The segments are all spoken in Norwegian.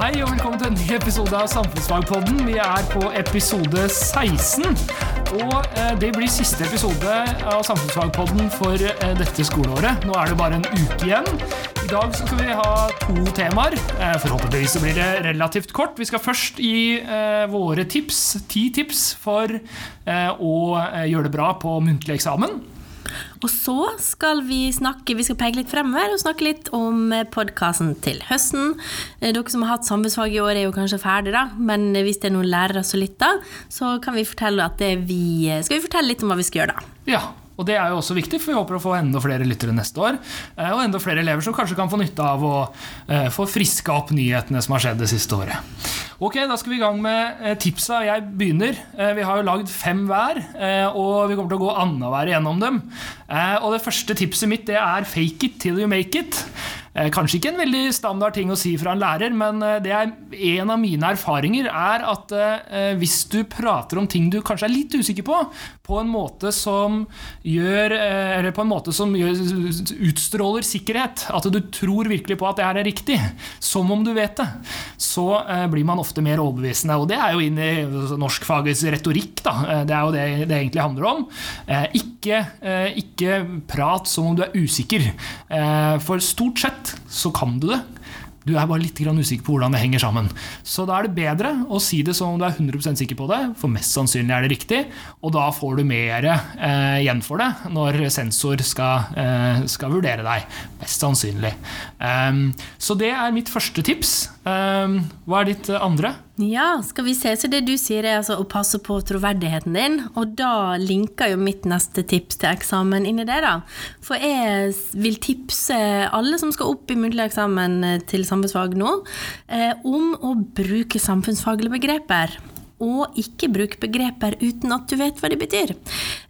Hei og velkommen til en ny episode av Samfunnsfagpodden. Vi er på episode 16. Og eh, det blir siste episode av Samfunnsfagpodden for eh, dette skoleåret. Nå er det bare en uke igjen. I dag skal vi ha to temaer. Eh, forhåpentligvis blir det relativt kort. Vi skal først gi våre tips, ti tips for å gjøre det bra på muntlig eksamen. Og så skal vi snakke, vi skal peke litt fremover og snakke litt om podkasten til høsten. Eh, Dere som har hatt samfunnsfag i år, er jo kanskje ferdig, da. Men hvis det er noen lærere som lytter, så kan vi fortelle at vi, skal vi fortelle litt om hva vi skal gjøre da. Ja, og det er jo også viktig, for vi håper å få enda flere lyttere neste år. eh, Og enda flere elever som kanskje kan få nytte av å eh, få friska opp nyhetene som har skjedd det siste året. Ok, da skal vi i gang med eh, tipsa. Jeg begynner. Vi har jo lagd fem hver, og vi kommer til å gå annenhver igjennom dem. Og det første tipset mitt det er 'fake it till you make it'. Eh, Kanskje ikke en veldig standard ting å si fra en lærer, men eh, det er en av mine erfaringer er at eh, hvis du prater om ting du kanskje er litt usikker på, på en måte som gjør Eller på en måte som gjør, utstråler sikkerhet, at du tror virkelig på at det her er riktig, som om du vet det, så blir man ofte mer overbevisende. Og det er jo inn i altså, norskfagets retorikk, da. Det er jo det det egentlig handler om. Ikke, ikke prat som om du er usikker, for stort sett så kan du det. Du er bare litt usikker på hvordan det henger sammen. Så da er det bedre å si det som om du er 100% sikker på det, for mest sannsynlig er det riktig, og da får du mer eh, igjen for det når sensor skal, eh, skal vurdere deg. Mest sannsynlig. Um, så det er mitt første tips. Ehm, hva er ditt eh, andre? Ja, skal vi se. Så det du sier er altså å passe på troverdigheten din, og da linker jo mitt neste tips til eksamen inni det, da. For jeg vil tipse alle som skal opp i muntlig eksamen eh, til samfunnsfag nå, eh, om å bruke samfunnsfaglige begreper. Og ikke bruk begreper uten at du vet hva de betyr.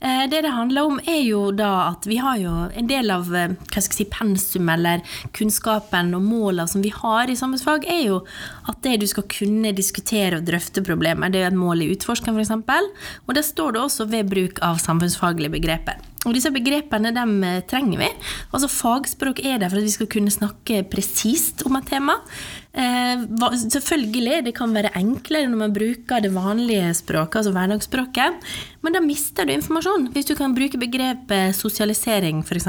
Eh, Det det handler om, er jo da at vi har jo en del av eh, si, pensum eller kunnskapen og målene som vi har i samfunnsfag, er jo at det du skal kunne diskutere og drøfte problemer. Det er et mål i utforskeren, f.eks. Og det står det også ved bruk av samfunnsfaglige begreper. Og disse begrepene dem eh, trenger vi. Altså Fagspråk er der for at vi skal kunne snakke presist om et tema. Eh, selvfølgelig, det kan være enklere når man bruker det vanlige språket, altså hverdagsspråket, men da mister du informasjon. Hvis du kan bruke begrepet sosialisering f.eks.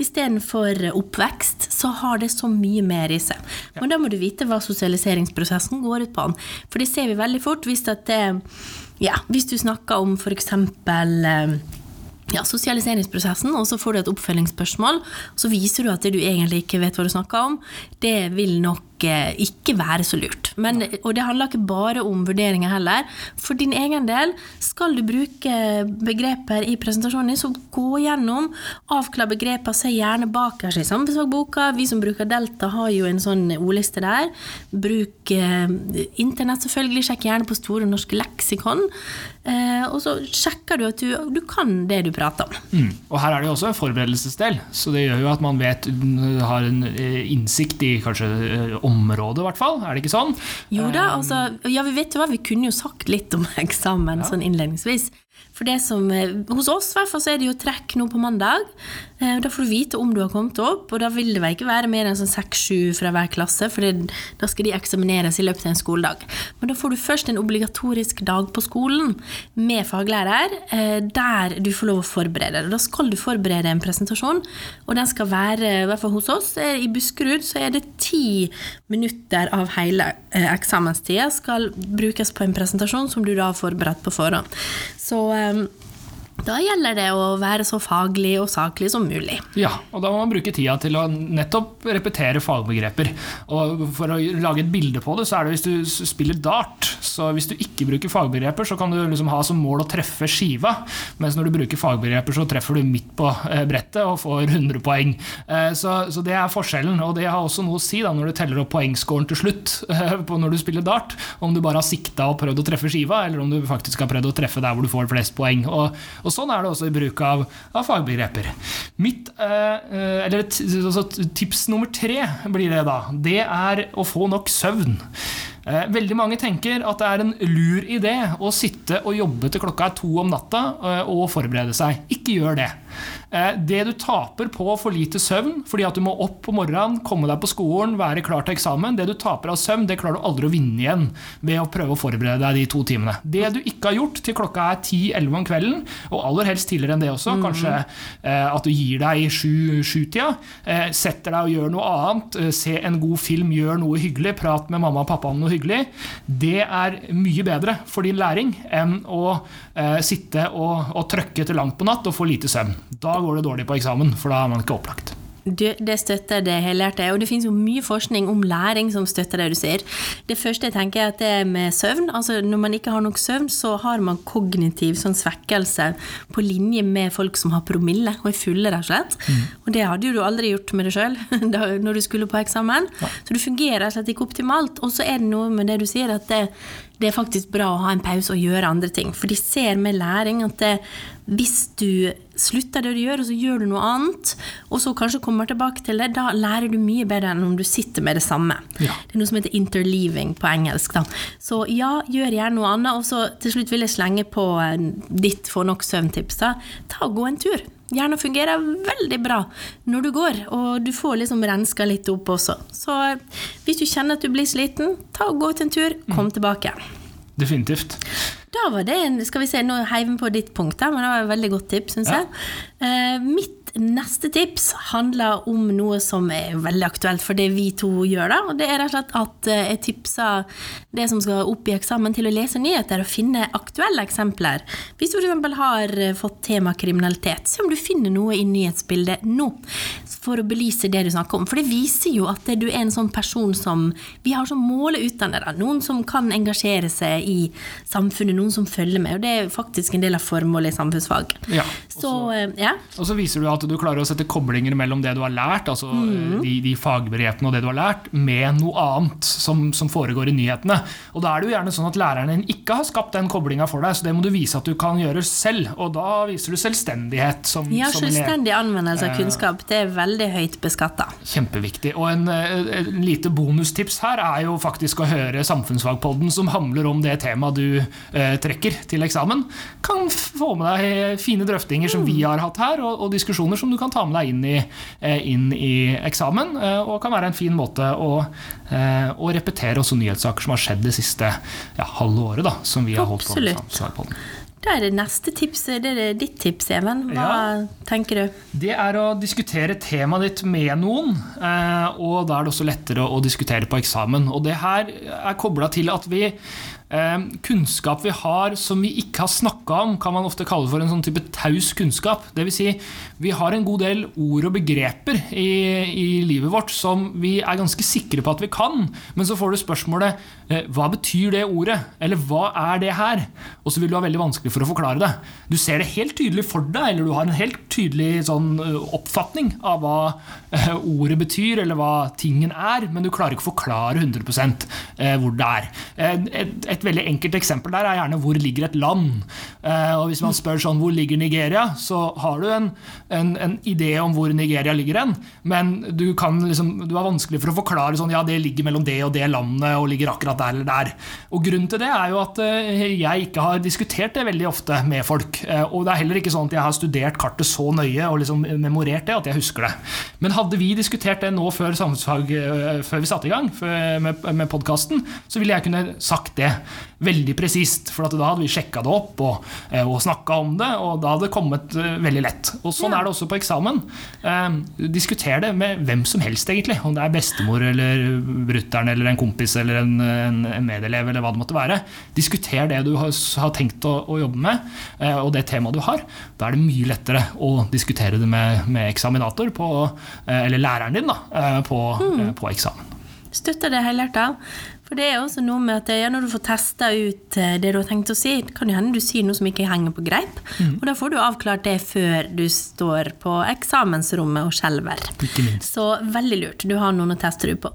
istedenfor oppvekst, så har det så mye mer i seg. Men da må du vite hva sosialiseringsprosessen går ut på. For det ser vi veldig fort hvis, det, ja, hvis du snakker om f.eks ja, sosialiseringsprosessen, og så får du et oppfølgingsspørsmål, så viser du at det du egentlig ikke vet hva du snakker om, det vil nok eh, ikke være så lurt. Men, og det handler ikke bare om vurderinger heller. For din egen del, skal du bruke begreper i presentasjonen din, så gå gjennom, avklar begreper, se gjerne bakerst i samfunnsfagboka. Vi som bruker Delta har jo en sånn ordliste der. Bruk eh, internett selvfølgelig, sjekk gjerne på Store norske leksikon. Eh, og så sjekker du at du, du kan det du prater om. Mm. Og her er det jo også en forberedelsesdel, så det gjør jo at man vet, har en eh, innsikt i kanskje eh, området, i hvert fall. Er det ikke sånn? Jo da, altså, ja, vi vet jo hva, vi kunne jo sagt litt om eksamen sånn innledningsvis. For det som, eh, Hos oss hvert så er det jo trekk nå på mandag. Eh, Da får du vite om du har kommet opp, og da vil det vel ikke være mer enn sånn seks-sju fra hver klasse, for det, da skal de eksamineres i løpet av en skoledag. Men da får du først en obligatorisk dag på skolen med faglærer, eh, der du får lov å forberede deg. Da skal du forberede en presentasjon, og den skal være, i hvert fall hos oss, i Buskerud, så er det ti minutter av hele eksamenstida skal brukes på en presentasjon som du da har forberedt på forhånd. Så eh, da gjelder det å være så faglig og saklig som mulig. Ja, og da må man bruke tida til å nettopp repetere fagbegreper. Og for å lage et bilde på det, så er det hvis du spiller dart, så hvis du ikke bruker fagbegreper, så kan du liksom ha som mål å treffe skiva, mens når du bruker fagbegreper, så treffer du midt på eh, brettet og får 100 poeng. Eh, Så, så det er forskjellen, og det har også noe å si da, når du teller opp poengscoren til slutt eh, på når du spiller dart, om du bare har sikta og prøvd å treffe skiva, eller om du faktisk har prøvd å treffe der hvor du får flest poeng. Og, og sånn er det også i bruk av, av fagbegreper. Mitt, eh, eh, eller altså, tips nummer tre blir det da. Det er å få nok søvn. Eh, Veldig mange tenker at det er en lur idé å sitte og jobbe til klokka er to om natta eh, og forberede seg. Ikke gjør det. Eh, det du taper på for lite søvn, fordi at du må opp på morgenen, komme deg på skolen, være klar til eksamen, det du taper av søvn, det klarer du aldri å vinne igjen ved å prøve å forberede deg de to timene. Det du ikke har gjort til klokka er 10-11 om kvelden, og aller helst tidligere enn det også, kanskje eh, at du gir deg i sju-tida, eh, setter deg og gjør noe annet, se en god film, gjør noe hyggelig, prat med mamma og pappa om noe hyggelig, det er mye bedre for din læring enn å sitte og, og trøkke til langt på natt og få lite søvn. Da går det dårlig på eksamen, for da er man ikke opplagt. Du, det støtter det helhjertet. Og det finnes jo mye forskning om læring som støtter det du sier. Det første jeg tenker er at det er med søvn. Altså Når man ikke har nok søvn, så har man kognitiv sånn svekkelse på linje med folk som har promille og er fulle, rett og slett. Mm. Og det hadde jo du aldri gjort med deg sjøl når du skulle på eksamen. Ja. Så du fungerer rett og slett ikke optimalt. Og så er det noe med det du sier, at det, det er faktisk bra å ha en pause og gjøre andre ting. For de ser med læring at det, hvis du slutter det du gjør, og så gjør du noe annet, og så kanskje kommer tilbake til det, da lærer du mye bedre enn om du sitter med det samme. Ja. Det er noe som heter interleaving på engelsk. Da. Så ja, gjør gjerne noe annet. Og så til slutt vil jeg slenge på eh, ditt få nok søvn-tips. Ta og gå en tur. Gjerne fungerer veldig bra når du går, og du får liksom renska litt opp også. Så hvis du kjenner at du blir sliten, ta og gå til en tur, kom mm. tilbake. Definitivt. Da var det en, skal vi se, Nå heiv vi på ditt punkt, men det var et veldig godt tips, syns ja. jeg. Uh, mitt neste tips handler om noe som er veldig aktuelt for det vi to gjør. da, og Det er rett og slett at eh, jeg tipser det som skal opp i eksamen, til å lese nyheter og finne aktuelle eksempler. Hvis du f.eks. har eh, fått tema kriminalitet, se om du finner noe i nyhetsbildet nå for å belyse det du snakker om. For det viser jo at du er en sånn person som vi har som mål å utdanne. Da. Noen som kan engasjere seg i samfunnet, noen som følger med. Og det er faktisk en del av formålet i samfunnsfag. Ja, så, så, ja. og så viser du at du klarer å sette koblinger mellom det du har lært, altså mm. de, de, fagbegrepene og det du har lært, med noe annet som, som, foregår i nyhetene. Og da er det jo gjerne sånn at læreren din ikke har skapt den koblinga for deg, så det må du vise at du kan gjøre selv. Og da viser du selvstendighet som, ja, som selvstendig anvendelse av kunnskap. Det er veldig høyt beskatta. Kjempeviktig. Og en, eh, en, lite bonustips her er jo faktisk å høre Samfunnsfagpodden, som handler om det temaet du eh, trekker til eksamen. Kan få med deg fine drøftinger som vi har hatt her, og, og diskusjoner som du kan ta med deg inn i, eh, inn i eksamen. Eh, og kan være en fin måte å, eh, å repetere også nyhetssaker som har skjedd det siste ja, halve året, da, som vi har holdt på med Absolutt. Da er det neste tips. Det er ditt tips, Even. Hva ja, tenker du? Det er å diskutere temaet ditt med noen. Og da er det også lettere å diskutere på eksamen. Og det her er kobla til at vi kunnskap vi har som vi ikke har snakka om, kan man ofte kalle for en sånn type taus kunnskap. Dvs. Si, vi har en god del ord og begreper i, i, livet vårt som vi er ganske sikre på at vi kan, men så får du spørsmålet eh, hva betyr det ordet? Eller hva er det her? Og så vil du ha veldig vanskelig for å forklare det. Du ser det helt tydelig for deg, eller du har en helt tydelig sånn, eh, oppfatning av hva ordet betyr, eller hva tingen er, men du klarer ikke å forklare 100% hvor det er. Et, et veldig enkelt eksempel der er gjerne hvor ligger et land. Eh, og Hvis man spør sånn hvor ligger Nigeria, så har du en, en, en idé om hvor Nigeria ligger hen, men du, kan liksom, du er vanskelig for å forklare sånn ja, det ligger mellom det og det landet og ligger akkurat der eller der. Og Grunnen til det er jo at eh, jeg ikke har diskutert det veldig ofte med folk. Eh, og det er heller ikke sånn at jeg har studert kartet så nøye og liksom memorert det at jeg husker det. Men hadde vi diskutert det nå før samfunnsfag, før vi satte i gang med, med podkasten, så ville jeg kunne sagt det veldig presist. For da hadde vi sjekka det opp og, eh, og snakka om det, og da hadde det kommet uh, veldig lett. Og Sånn er det også på eksamen. Uh, diskuter det med hvem som helst, egentlig. Om det er bestemor eller brutter'n eller en kompis eller en, en, medelev eller hva det måtte være. Diskuter det du har, har tenkt å, å, jobbe med, og det temaet du har. Da er det mye lettere å diskutere det med, med eksaminator, på, eller læreren din, da, på, mm. på eksamen. Støtter det helhjerta. For det er også noe med at ja, når du får testa ut eh, det du har tenkt å si, kan jo hende du sier noe som ikke henger på greip. Mm. Og da får du avklart det før du står på eksamensrommet og skjelver. Så veldig lurt. Du har noen å teste det på.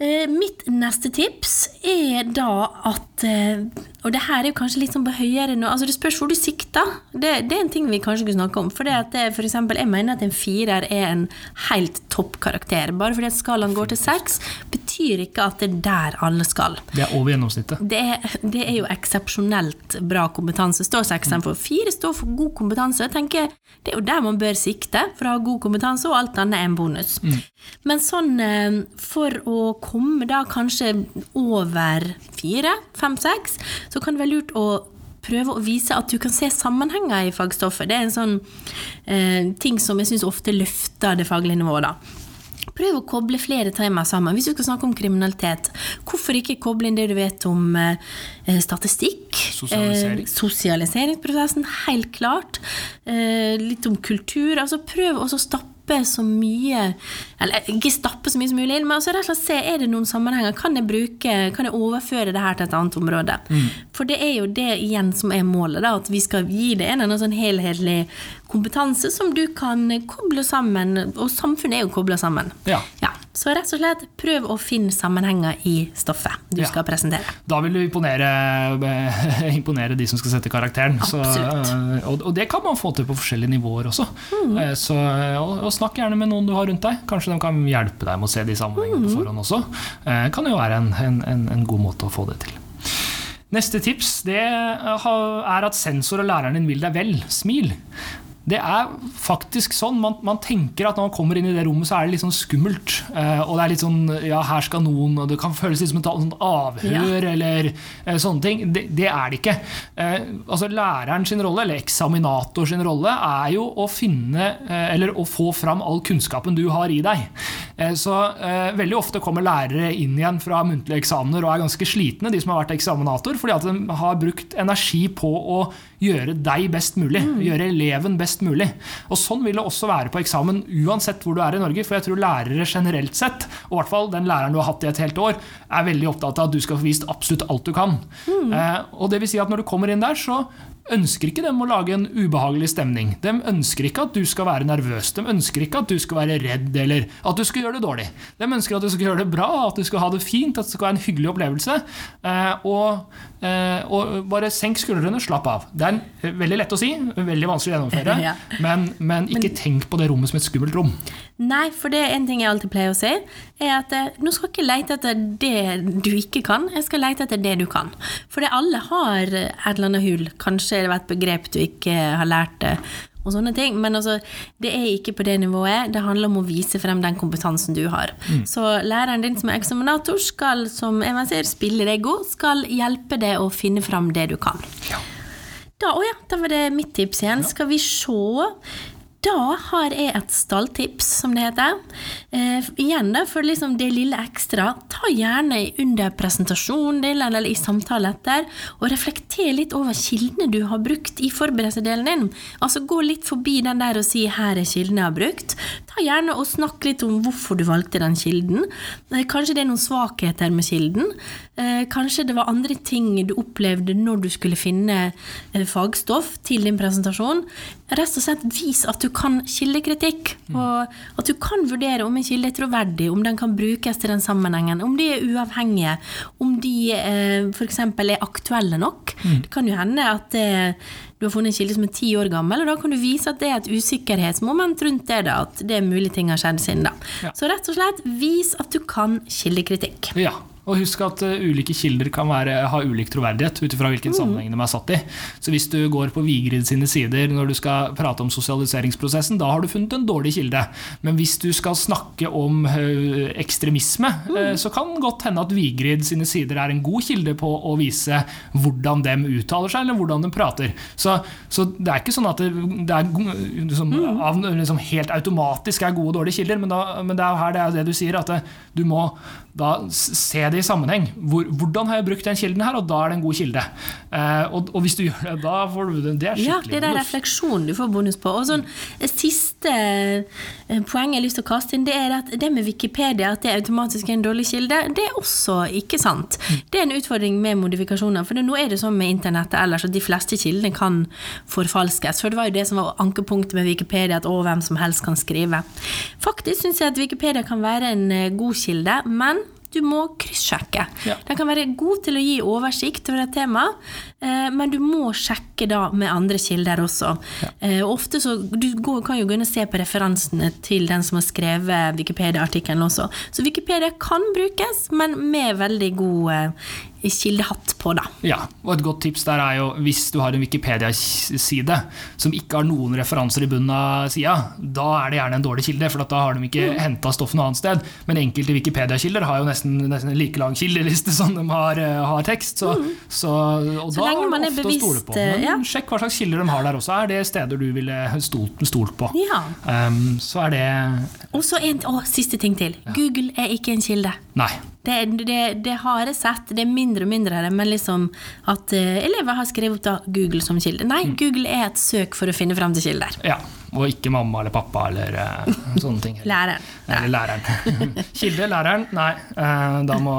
Eh, mitt neste tips er da at eh, Og det her er jo kanskje litt sånn på høyere nå altså Det spørs hvor du sikter. Det, det, er en ting vi kanskje kunne snakke om. For, det at det, for eksempel, jeg mener at en firer er en helt topp karakter. Bare fordi at skalaen går til seks, betyr ikke at det er der alle skal. Det er over gjennomsnittet. Det det er jo eksepsjonelt bra kompetanse. Står sekseren for fire står for god kompetanse. Jeg tenker, Det er jo der man bør sikte for å ha god kompetanse, og alt annet er en bonus. Men sånn eh, for å komme da kanskje over fire, fem, seks, så kan det være lurt å prøve å vise at du kan se sammenhenger i fagstoffet. Det er en sånn eh, ting som jeg syns ofte løfter det faglige nivået. da. Prøv å koble flere temaer sammen. Hvis du skal snakke om kriminalitet, hvorfor ikke koble inn det du vet om eh, statistikk? Sosialisering. Eh, sosialiseringsprosessen, helt klart. Eh, litt om kultur. Altså prøv også å stappe så mye Eller ikke stappe så mye som mulig inn, men altså rett og slett se er det noen sammenhenger. Kan jeg bruke, kan jeg overføre det her til et annet område? For det er jo det igjen som er målet, da, at vi skal gi det en eller annen sånn helhetlig kompetanse som du kan koble sammen. Og samfunnet er jo kobla sammen. Ja. Så rett og slett prøv å finne sammenhenger i stoffet du Ja. skal presentere. Da vil du imponere, eh, imponere de som skal sette karakteren. Så, eh, og, det kan man få til på forskjellige nivåer også. Mm. Eh, Så, og, og snakk gjerne med noen du har rundt deg. Kanskje de kan hjelpe deg med å se de sammenhengene Mm. på forhånd også. Det kan jo være en, en, en, en god måte å få det til. Neste tips det er at sensor og læreren din vil deg vel. Smil. Det er faktisk sånn. Man, man tenker at når man kommer inn i det rommet, så er det litt sånn skummelt. Eh, og det er litt sånn Ja, her skal noen Og det kan føles litt som et avhør eller eh, sånne ting. Det, det er det ikke. Eh, altså Læreren sin rolle, eller eksaminator sin rolle, er jo å finne eh, Eller å få fram all kunnskapen du har i deg. Eh, så eh, veldig ofte kommer lærere inn igjen fra muntlige eksamener og er ganske slitne, de som har vært eksaminator, fordi at de har brukt energi på å gjøre deg best mulig. Gjøre eleven best mulig. Og Sånn vil det også være på eksamen uansett hvor du er i Norge. For jeg tror lærere generelt sett, og i hvert fall den læreren du har hatt i et helt år, er veldig opptatt av at du skal få vist absolutt alt du kan. Eh, og det vil si at når du kommer inn der, så ønsker ikke dem å lage en ubehagelig stemning. De ønsker ikke at du skal være nervøs. De ønsker ikke at du skal være redd eller at du skal gjøre det dårlig. De ønsker at du skal gjøre det bra, at du skal ha det fint, at det skal være en hyggelig opplevelse. Eh, og, eh, og bare senk skuldrene, slapp av. Det er veldig lett å si, veldig vanskelig å gjennomføre, men, men ikke tenk på det rommet som et skummelt rom. Nei, for det er en ting jeg alltid pleier å si, er at eh, nå skal jeg ikke lete etter det du ikke kan, jeg skal lete etter det du kan. For det alle har eh, et eller annet hull. Kanskje det var et begrep du ikke har lært og sånne ting. Men altså, det er ikke på det nivået. Det handler om å vise frem den kompetansen du har. Så læreren din som er eksaminator, skal, som Eva sier, spille deg god, skal hjelpe deg å finne frem det du kan. Da, å ja, da var det mitt tips igjen. Skal vi se. Da har jeg et stalltips, som det heter. Eh, igjen da, for liksom det lille ekstra, ta gjerne under presentasjonen din eller i samtale etter, og reflekter litt over kildene du har brukt i forberedelsesdelen din. Altså gå litt forbi den der og si 'her er kildene jeg har brukt'. Ta gjerne og snakk litt om hvorfor du valgte den kilden. Eh, kanskje det er noen svakheter med kilden. Eh, kanskje det var andre ting du opplevde når du skulle finne eh, fagstoff til din presentasjon. Rett og slett vis at du kan kildekritikk, og at du kan vurdere om en kilde er troverdig, om den kan brukes til den sammenhengen, om de er uavhengige, om de f.eks. er aktuelle nok. Det kan jo hende at det, du har funnet en kilde som er ti år gammel, og da kan du vise at det er et usikkerhetsmoment rundt det, da, at det er mulig ting har skjedd siden da. Ja. Så rett og slett vis at du kan kildekritikk. Ja, og husk at uh, ulike kilder kan være, ha ulik troverdighet ut ifra hvilken sammenheng de er satt i. Så hvis du går på Vigrid sine sider når du skal prate om sosialiseringsprosessen, da har du funnet en dårlig kilde. Men hvis du skal snakke om uh, ekstremisme, mm. så kan godt hende at Vigrid sine sider er en god kilde på å vise hvordan de uttaler seg, eller hvordan de prater. Så, så det er ikke sånn at det, det er liksom, mm. av, liksom, helt automatisk er gode og dårlige kilder, men, da, men det er her det er det du sier, at det, du må da se det i sammenheng. Hvor, hvordan har jeg brukt den kilden her, og da er det en god kilde. Eh, og, og hvis du gjør det, da får du det. Er Ja, det er bonus. du får bonus på. Og sånn, Siste eh, poeng jeg har lyst til å kaste inn, det er at det med Wikipedia, at det automatisk er en dårlig kilde, det er også ikke sant. Det er en utfordring med modifikasjoner. For nå er det sånn med internettet ellers at de fleste kildene kan forfalskes. For det var jo det som var ankepunktet med Wikipedia, at å, hvem som helst kan skrive. Faktisk syns jeg at Wikipedia kan være en eh, god kilde, men du må kryssjekke. Ja. Den kan være god til å gi oversikt over et tema, eh, men du må sjekke da med andre kilder også. Eh, ofte så, Du kan jo gå inn og se på referansene til den som har skrevet Wikipedia-artikkelen også. Så Wikipedia kan brukes, men med veldig god eh, kildehatt på, da. Ja, og et godt tips der er jo hvis du har en Wikipedia-side som ikke har noen referanser i bunnen av sida, da er det gjerne en dårlig kilde, for da har de ikke mm. henta stoff noe annet sted. Men enkelte Wikipedia-kilder har jo nesten, nesten en like lang kildeliste som de har, uh, har tekst. Så, mm. så, og så da er det ofte bevisst, å stole på. Men ja. sjekk hva slags kilder de har der også. Er det steder du ville stolt, stolt på? Ja. Um, så er det Og så en å, siste ting til. Ja. Google er ikke en kilde. Nei. Det, det, det, har jeg sett, det er mindre og mindre av det, men liksom at uh, elever har skrevet opp da Google som kilde. Nei, mm. Google er et søk for å finne fram til kilder. Ja, og ikke mamma eller pappa eller uh, sånne ting. læreren. Eller læreren. kilde, læreren. Nei, uh, da må,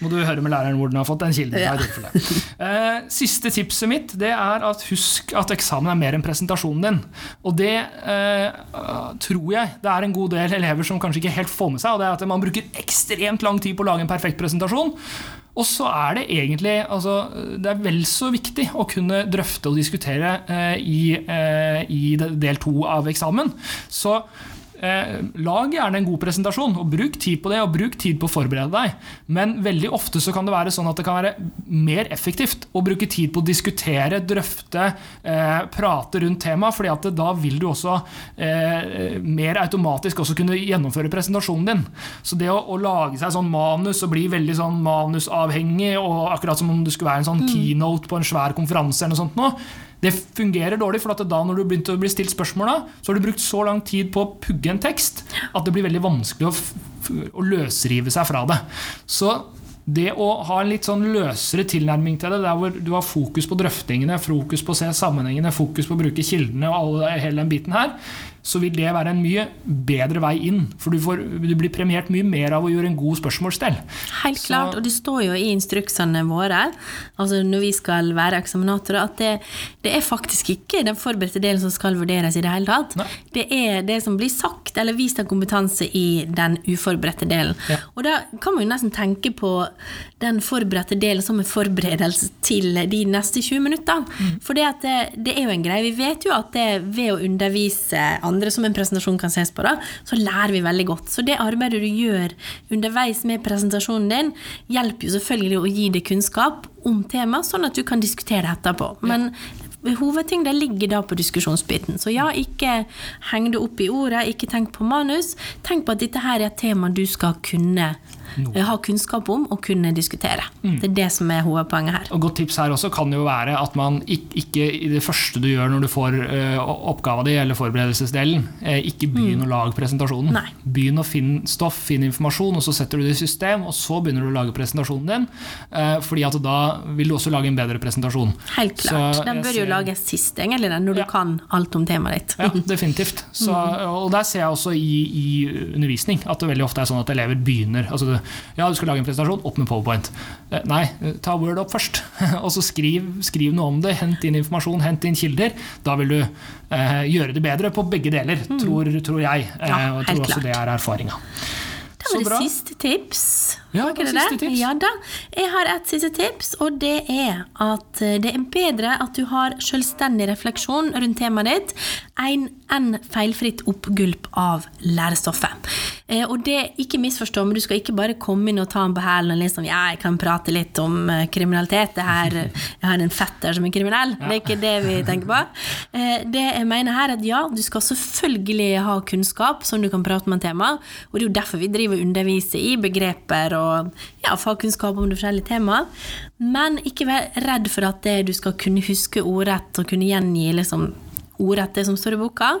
må, du høre med læreren hvor den har fått den kilden. Ja. Uh, siste tipset mitt det er at husk at eksamen er mer enn presentasjonen din. Og det tror jeg det er en god del elever som kanskje ikke helt får med seg. og det er at Man bruker ekstremt lang tid på å lage en perfekt presentasjon. Og så er det egentlig altså, Det er vel så viktig å kunne drøfte og diskutere eh, i, eh, i del to av eksamen. Så Eh, lag gjerne en god presentasjon, og bruk tid på det, og bruk tid på å forberede deg. Men veldig ofte så kan det være sånn at det kan være mer effektivt å bruke tid på å diskutere, drøfte, eh, prate rundt temaet, fordi at da vil du også eh, mer automatisk også kunne gjennomføre presentasjonen din. Så det å, å, lage seg sånn manus og bli veldig sånn manusavhengig, og akkurat som om du skulle være en sånn mm. keynote på en svær konferanse eller noe sånt nå, det fungerer dårlig, for da når du begynte å bli stilt spørsmål, så har du brukt så lang tid på å pugge en tekst at det blir veldig vanskelig å, å løsrive seg fra det. Så det å ha en litt sånn løsere tilnærming til det, der hvor du har fokus på drøftingene, fokus på å se sammenhengene, fokus på å bruke kildene og alle, hele den biten her, så vil det være en mye bedre vei inn. For du, får, du blir premiert mye mer av å gjøre en god spørsmålsstell. Helt så, klart, og det står jo i instruksene våre, altså når vi skal være eksaminatorer, at det, det, er faktisk ikke den forberedte delen som skal vurderes i det hele tatt. Nei. Det er det som blir sagt eller vist av kompetanse i den uforberedte delen. Ja. Og da kan man jo nesten tenke på den forberedte delen som en forberedelse til de neste 20 minuttene. Mm. For det, det, er jo en greie. Vi vet jo at det ved å undervise andre som en presentasjon kan ses på, da, så lærer vi veldig godt. Så det arbeidet du gjør underveis med presentasjonen din, hjelper jo selvfølgelig å gi deg kunnskap om temaet, sånn at du kan diskutere det etterpå. Men hovedtyngden ligger da på diskusjonsbiten. Så ja, ikke heng det opp i ordet, ikke tenk på manus. Tenk på at dette her er et tema du skal kunne no. ha kunnskap om og kunne diskutere. Mm. Det er det som er hovedpoenget her. Og Godt tips her også kan jo være at man ikke i det første du gjør når du får uh, oppgava di, eller forberedelsesdelen, uh, ikke begynn mm. å lage presentasjonen. Nei. Begynn å finne stoff, finne informasjon, og så setter du det i system, og så begynner du å lage presentasjonen din. Uh, fordi at da vil du også lage en bedre presentasjon. Helt klart. Så, den bør jo lages sist, egentlig, når ja. du kan alt om temaet ditt. ja, definitivt. Så, mm. og der ser jeg også i, i, undervisning at det veldig ofte er sånn at elever begynner altså ja, du skal lage en presentasjon, opp med powerpoint. Eh, nei, ta Word opp først. og så skriv, skriv, noe om det. Hent inn informasjon, hent inn kilder. Da vil du eh, gjøre det bedre på begge deler, mm. tror, tror, jeg. Eh, ja, og jeg tror også klart. det er erfaringa. Da var det siste tips. Ja, det var siste tips. Ja. Jeg har et siste tips, og det er at eh, det er bedre at du har selvstendig refleksjon rundt temaet ditt enn feilfritt oppgulp av lærestoffet. Eh, og det, ikke misforstå, men du skal ikke bare komme inn og ta den på hælen og liksom Ja, jeg kan prate litt om eh, kriminalitet. Det her, jeg har en fetter som er kriminell. Det er ikke det vi tenker på. Det jeg mener her, er at ja, du skal selvfølgelig ha kunnskap som du kan prate om en tema, og det er jo derfor vi driver og underviser i begreper og ja, fagkunnskap om de forskjellige temaene. Men ikke vær redd for at det, du skal kunne huske ordrett og kunne gjengi liksom, ordrett det som står i boka,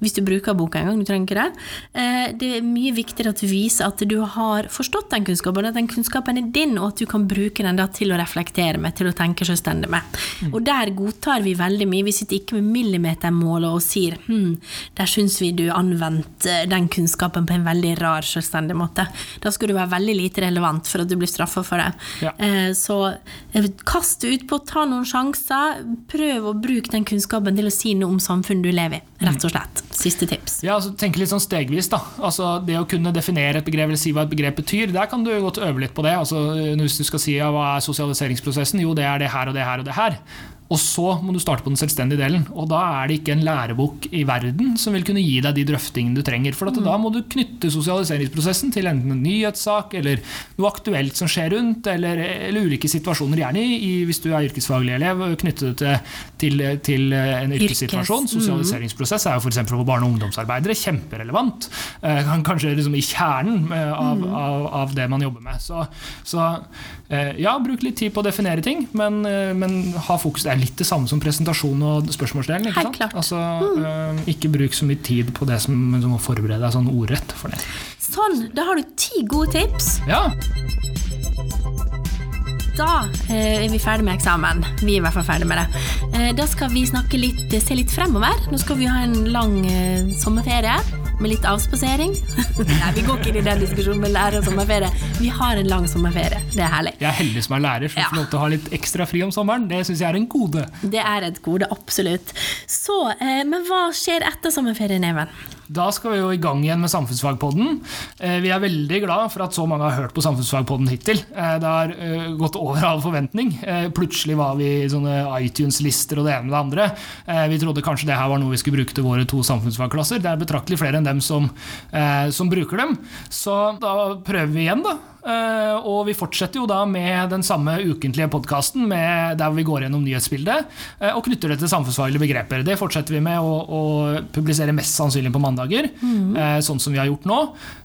hvis du bruker boka en gang. Du trenger ikke det. Eh, det er mye viktigere at du viser at du har forstått den kunnskapen, at den kunnskapen er din, og at du kan bruke den til å reflektere med, til å tenke selvstendig med. Mm. Og der godtar vi veldig mye. Vi sitter ikke med millimetermålet og sier hm, der syns vi du anvendte den kunnskapen på en veldig rar, selvstendig måte. Da skal du være veldig lite relevant for at du blir straffa for det. Ja. Eh, så eh, kast det ut på, ta noen sjanser, prøv å bruke den kunnskapen til å si noe om samfunn du lever i. Rett og slett. Siste tips. Ja, altså Tenk litt sånn stegvis. da. Altså Det å kunne definere et begrep eller si hva et begrep betyr, der kan du godt øve litt på det. Altså Hvis du skal si ja, hva er sosialiseringsprosessen, jo det er det her og det her og det her. Og så må du starte på den selvstendige delen. Og da er det ikke en lærebok i verden som vil kunne gi deg de drøftingene du trenger. For at da må du knytte sosialiseringsprosessen til enten en nyhetssak eller noe aktuelt som skjer rundt, eller, eller ulike situasjoner. Gjerne i, hvis du er yrkesfaglig elev, knytte det til, til, til en yrkessituasjon. Sosialiseringsprosess er jo f.eks. for barne- og ungdomsarbeidere kjemperelevant. Eh, kanskje liksom i kjernen eh, av, av, av, det man jobber med. Så, så eh, ja, bruk litt tid på å definere ting, men, men ha fokus. Det er litt det samme som presentasjon og spørsmålsdelen. Ikke, Helt klart. altså, mm. ikke bruk så mye tid på det som, som å forberede deg sånn ordrett for det. Sånn, da har du ti gode tips. Ja. Da eh, er vi ferdig med eksamen. Vi er i hvert fall ferdig med det. Eh, da skal vi snakke litt, se litt fremover. Nå skal vi ha en lang eh, sommerferie med litt avspasering. Nei, vi går ikke inn i den diskusjonen med lærer og sommerferie. Vi har en lang sommerferie. Det er herlig. Jeg er heldig som er lærer, så jeg Ja. å ha litt ekstra fri om sommeren. Det syns jeg er en gode. Det er et gode, absolutt. Så, eh, men hva skjer etter sommerferien, Even? Da skal vi jo i gang igjen med Samfunnsfagpodden. Eh, Vi er veldig glad for at så mange har hørt på Samfunnsfagpodden hittil. Eh, Det har eh, gått over all forventning. Plutselig var vi i sånne iTunes-lister og det ene med det andre. Vi trodde kanskje det her var noe vi skulle bruke til våre to samfunnsfagklasser. Det er betraktelig flere enn dem som, som bruker dem. Så da prøver vi igjen, da. Eh, Og vi fortsetter jo da med den samme ukentlige podkasten der vi går gjennom nyhetsbildet eh, og knytter det til samfunnsfaglige begreper. Det fortsetter vi med å, å publisere mest sannsynlig på mandager, mm. sånn som vi har gjort nå.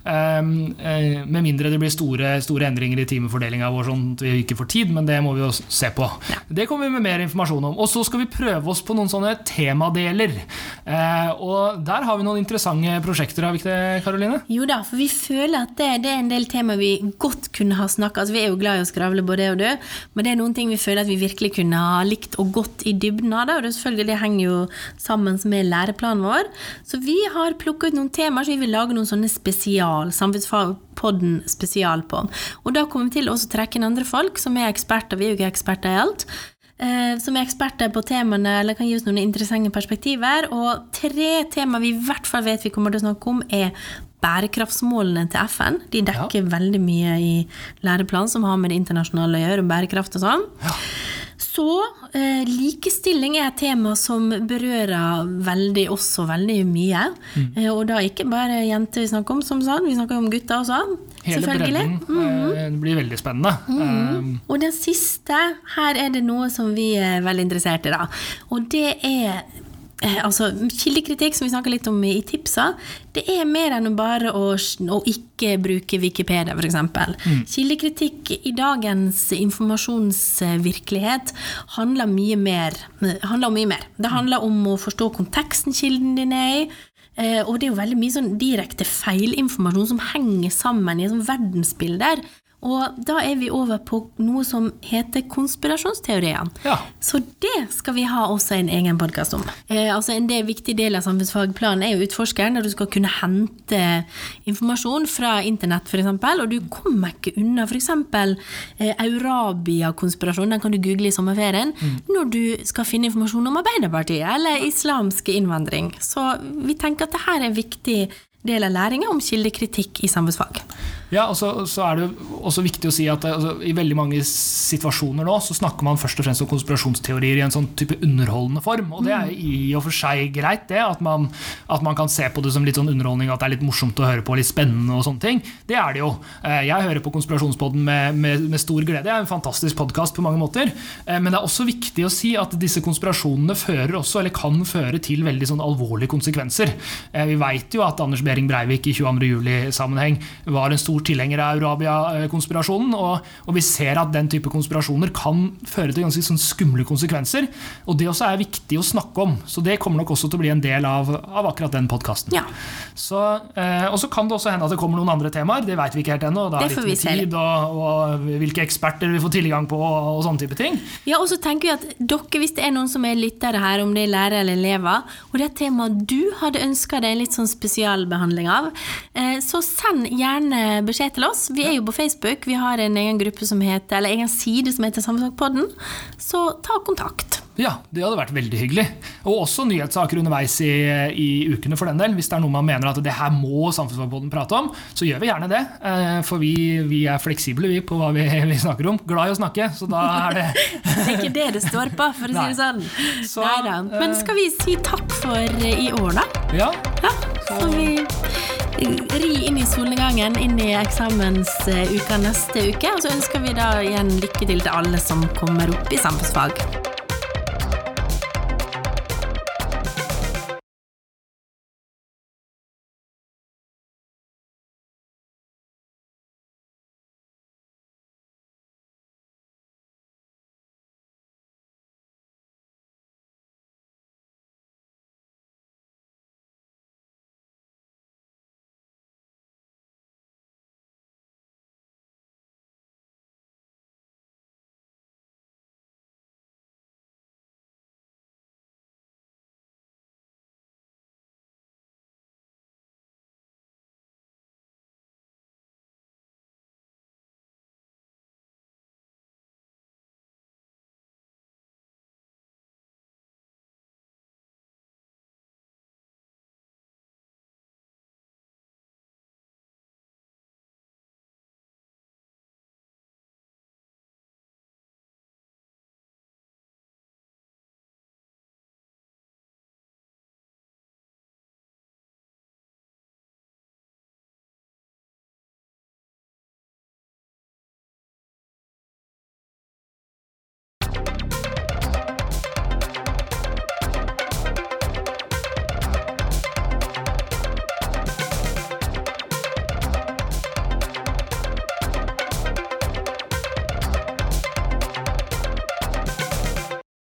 Um, eh, Med mindre det blir store, store endringer i timefordelinga vår, sånn at vi ikke får tid, men det må vi jo se på. Det kommer vi med mer informasjon om. Og så skal vi prøve oss på noen sånne temadeler. Eh, Og der har vi noen interessante prosjekter, har vi ikke det, Karoline? Jo da, for vi føler at det, det er en del tema vi godt kunne ha snakka altså, Vi er jo glad i å skravle, både jeg og du, men det er noen ting vi føler at vi virkelig kunne ha likt og gått i dybden av. det, Og det, selvfølgelig, det henger jo sammen med læreplanen vår. Så vi har plukka ut noen temaer som vi vil lage noen sånne spesial, samfunnsfagpodden spesial på. Og da kommer vi til å trekke inn andre folk som er eksperter, vi er jo ikke eksperter i alt. eh, Som er eksperter på temaene, eller kan gi oss noen interessante perspektiver. Og tre tema vi i hvert fall vet vi kommer til å snakke om, er bærekraftsmålene til FN. De dekker veldig mye i læreplanen som har med det internasjonale å gjøre, om bærekraft og sånn. Så eh, likestilling er et tema som berører veldig oss og veldig mye. Eh, og da ikke bare jenter vi snakker om, som sånn, vi snakker om gutter også. Hele bredden Mm. det blir veldig spennende. Eh, Og den siste, her er det noe som vi er veldig interessert i, da. Og det er eh, altså, Kildekritikk, som vi snakka litt om i tipsa, det er mer enn bare å, å ikke bruke Wikipedia, f.eks. Kildekritikk i dagens informasjonsvirkelighet handler mye mer handler om mye mer. Det handler om å forstå konteksten kilden din er i. Eh, og det er jo veldig mye sånn direkte feilinformasjon som henger sammen i et sånt verdensbilde. Og da er vi over på noe som heter konspirasjonsteoriene. Ja. Så det skal vi ha også en egen podkast om. Eh, altså En del, viktig del av samfunnsfagplanen er jo utforskeren, der du skal kunne hente informasjon fra internett f.eks. Og du kommer ikke unna f.eks. Eh, Eurabia-konspirasjon, den kan du google i sommerferien, når du skal finne informasjon om Arbeiderpartiet eller islamsk innvandring. Så vi tenker at dette er viktig del av læringa om kildekritikk i samfunnsfag. Ja, og så, så er det også viktig å si at altså, i veldig mange situasjoner nå så snakker man først og fremst om konspirasjonsteorier i en sånn type underholdende form. Og det er i og for seg greit, det. At man, at man kan se på det som litt sånn underholdning, at det er litt morsomt å høre på, litt spennende og sånne ting. Det er det jo. Eh, Jeg hører på Konspirasjonspodden med, med, med stor glede. Det er en fantastisk podkast på mange måter. Eh, Men det er også viktig å si at disse konspirasjonene fører også, eller kan føre til veldig sånn alvorlige konsekvenser. Eh, Vi veit jo at Anders Behring Breivik i 22. juli-sammenheng var en stor tilhenger av Eurabia-konspirasjonen, og, og vi ser at den type konspirasjoner kan føre til ganske sånn skumle konsekvenser. Og det også er viktig å snakke om, så det kommer nok også til å bli en del av, av akkurat den podkasten. Ja. Eh, og så kan det også hende at det kommer noen andre temaer, det vet vi ikke helt ennå. Det er litt med tid, og, og hvilke eksperter vi får tilgang på, og, og sånne type ting. Ja, og så tenker vi at dere, hvis det er noen som er lyttere her, om det er lærere eller elever, og det er et tema du hadde ønska deg en litt sånn spesialbehandling av, eh, så send gjerne beskjed til oss. Vi er jo på Facebook, vi har en egen gruppe som heter, eller egen side som heter Samfunnspodden. så ta kontakt. Ja, det hadde vært veldig hyggelig. Og også nyhetssaker underveis i, i ukene, for den del. Hvis det er noe man mener at det her må Samfunnsforbundet prate om, så gjør vi gjerne det. Eh, For vi, vi er fleksible vi på hva vi, vi snakker om. Glad i å snakke, så da er det Det er ikke det det står på, for å si det sånn. Så, Neida. Men eh, skal vi si takk for i år, da? Ja, Ja, så vi ri inn i solnedgangen, inn i eksamensuka neste uke. Og så ønsker vi da igjen lykke til til alle som kommer opp i samfunnsfag.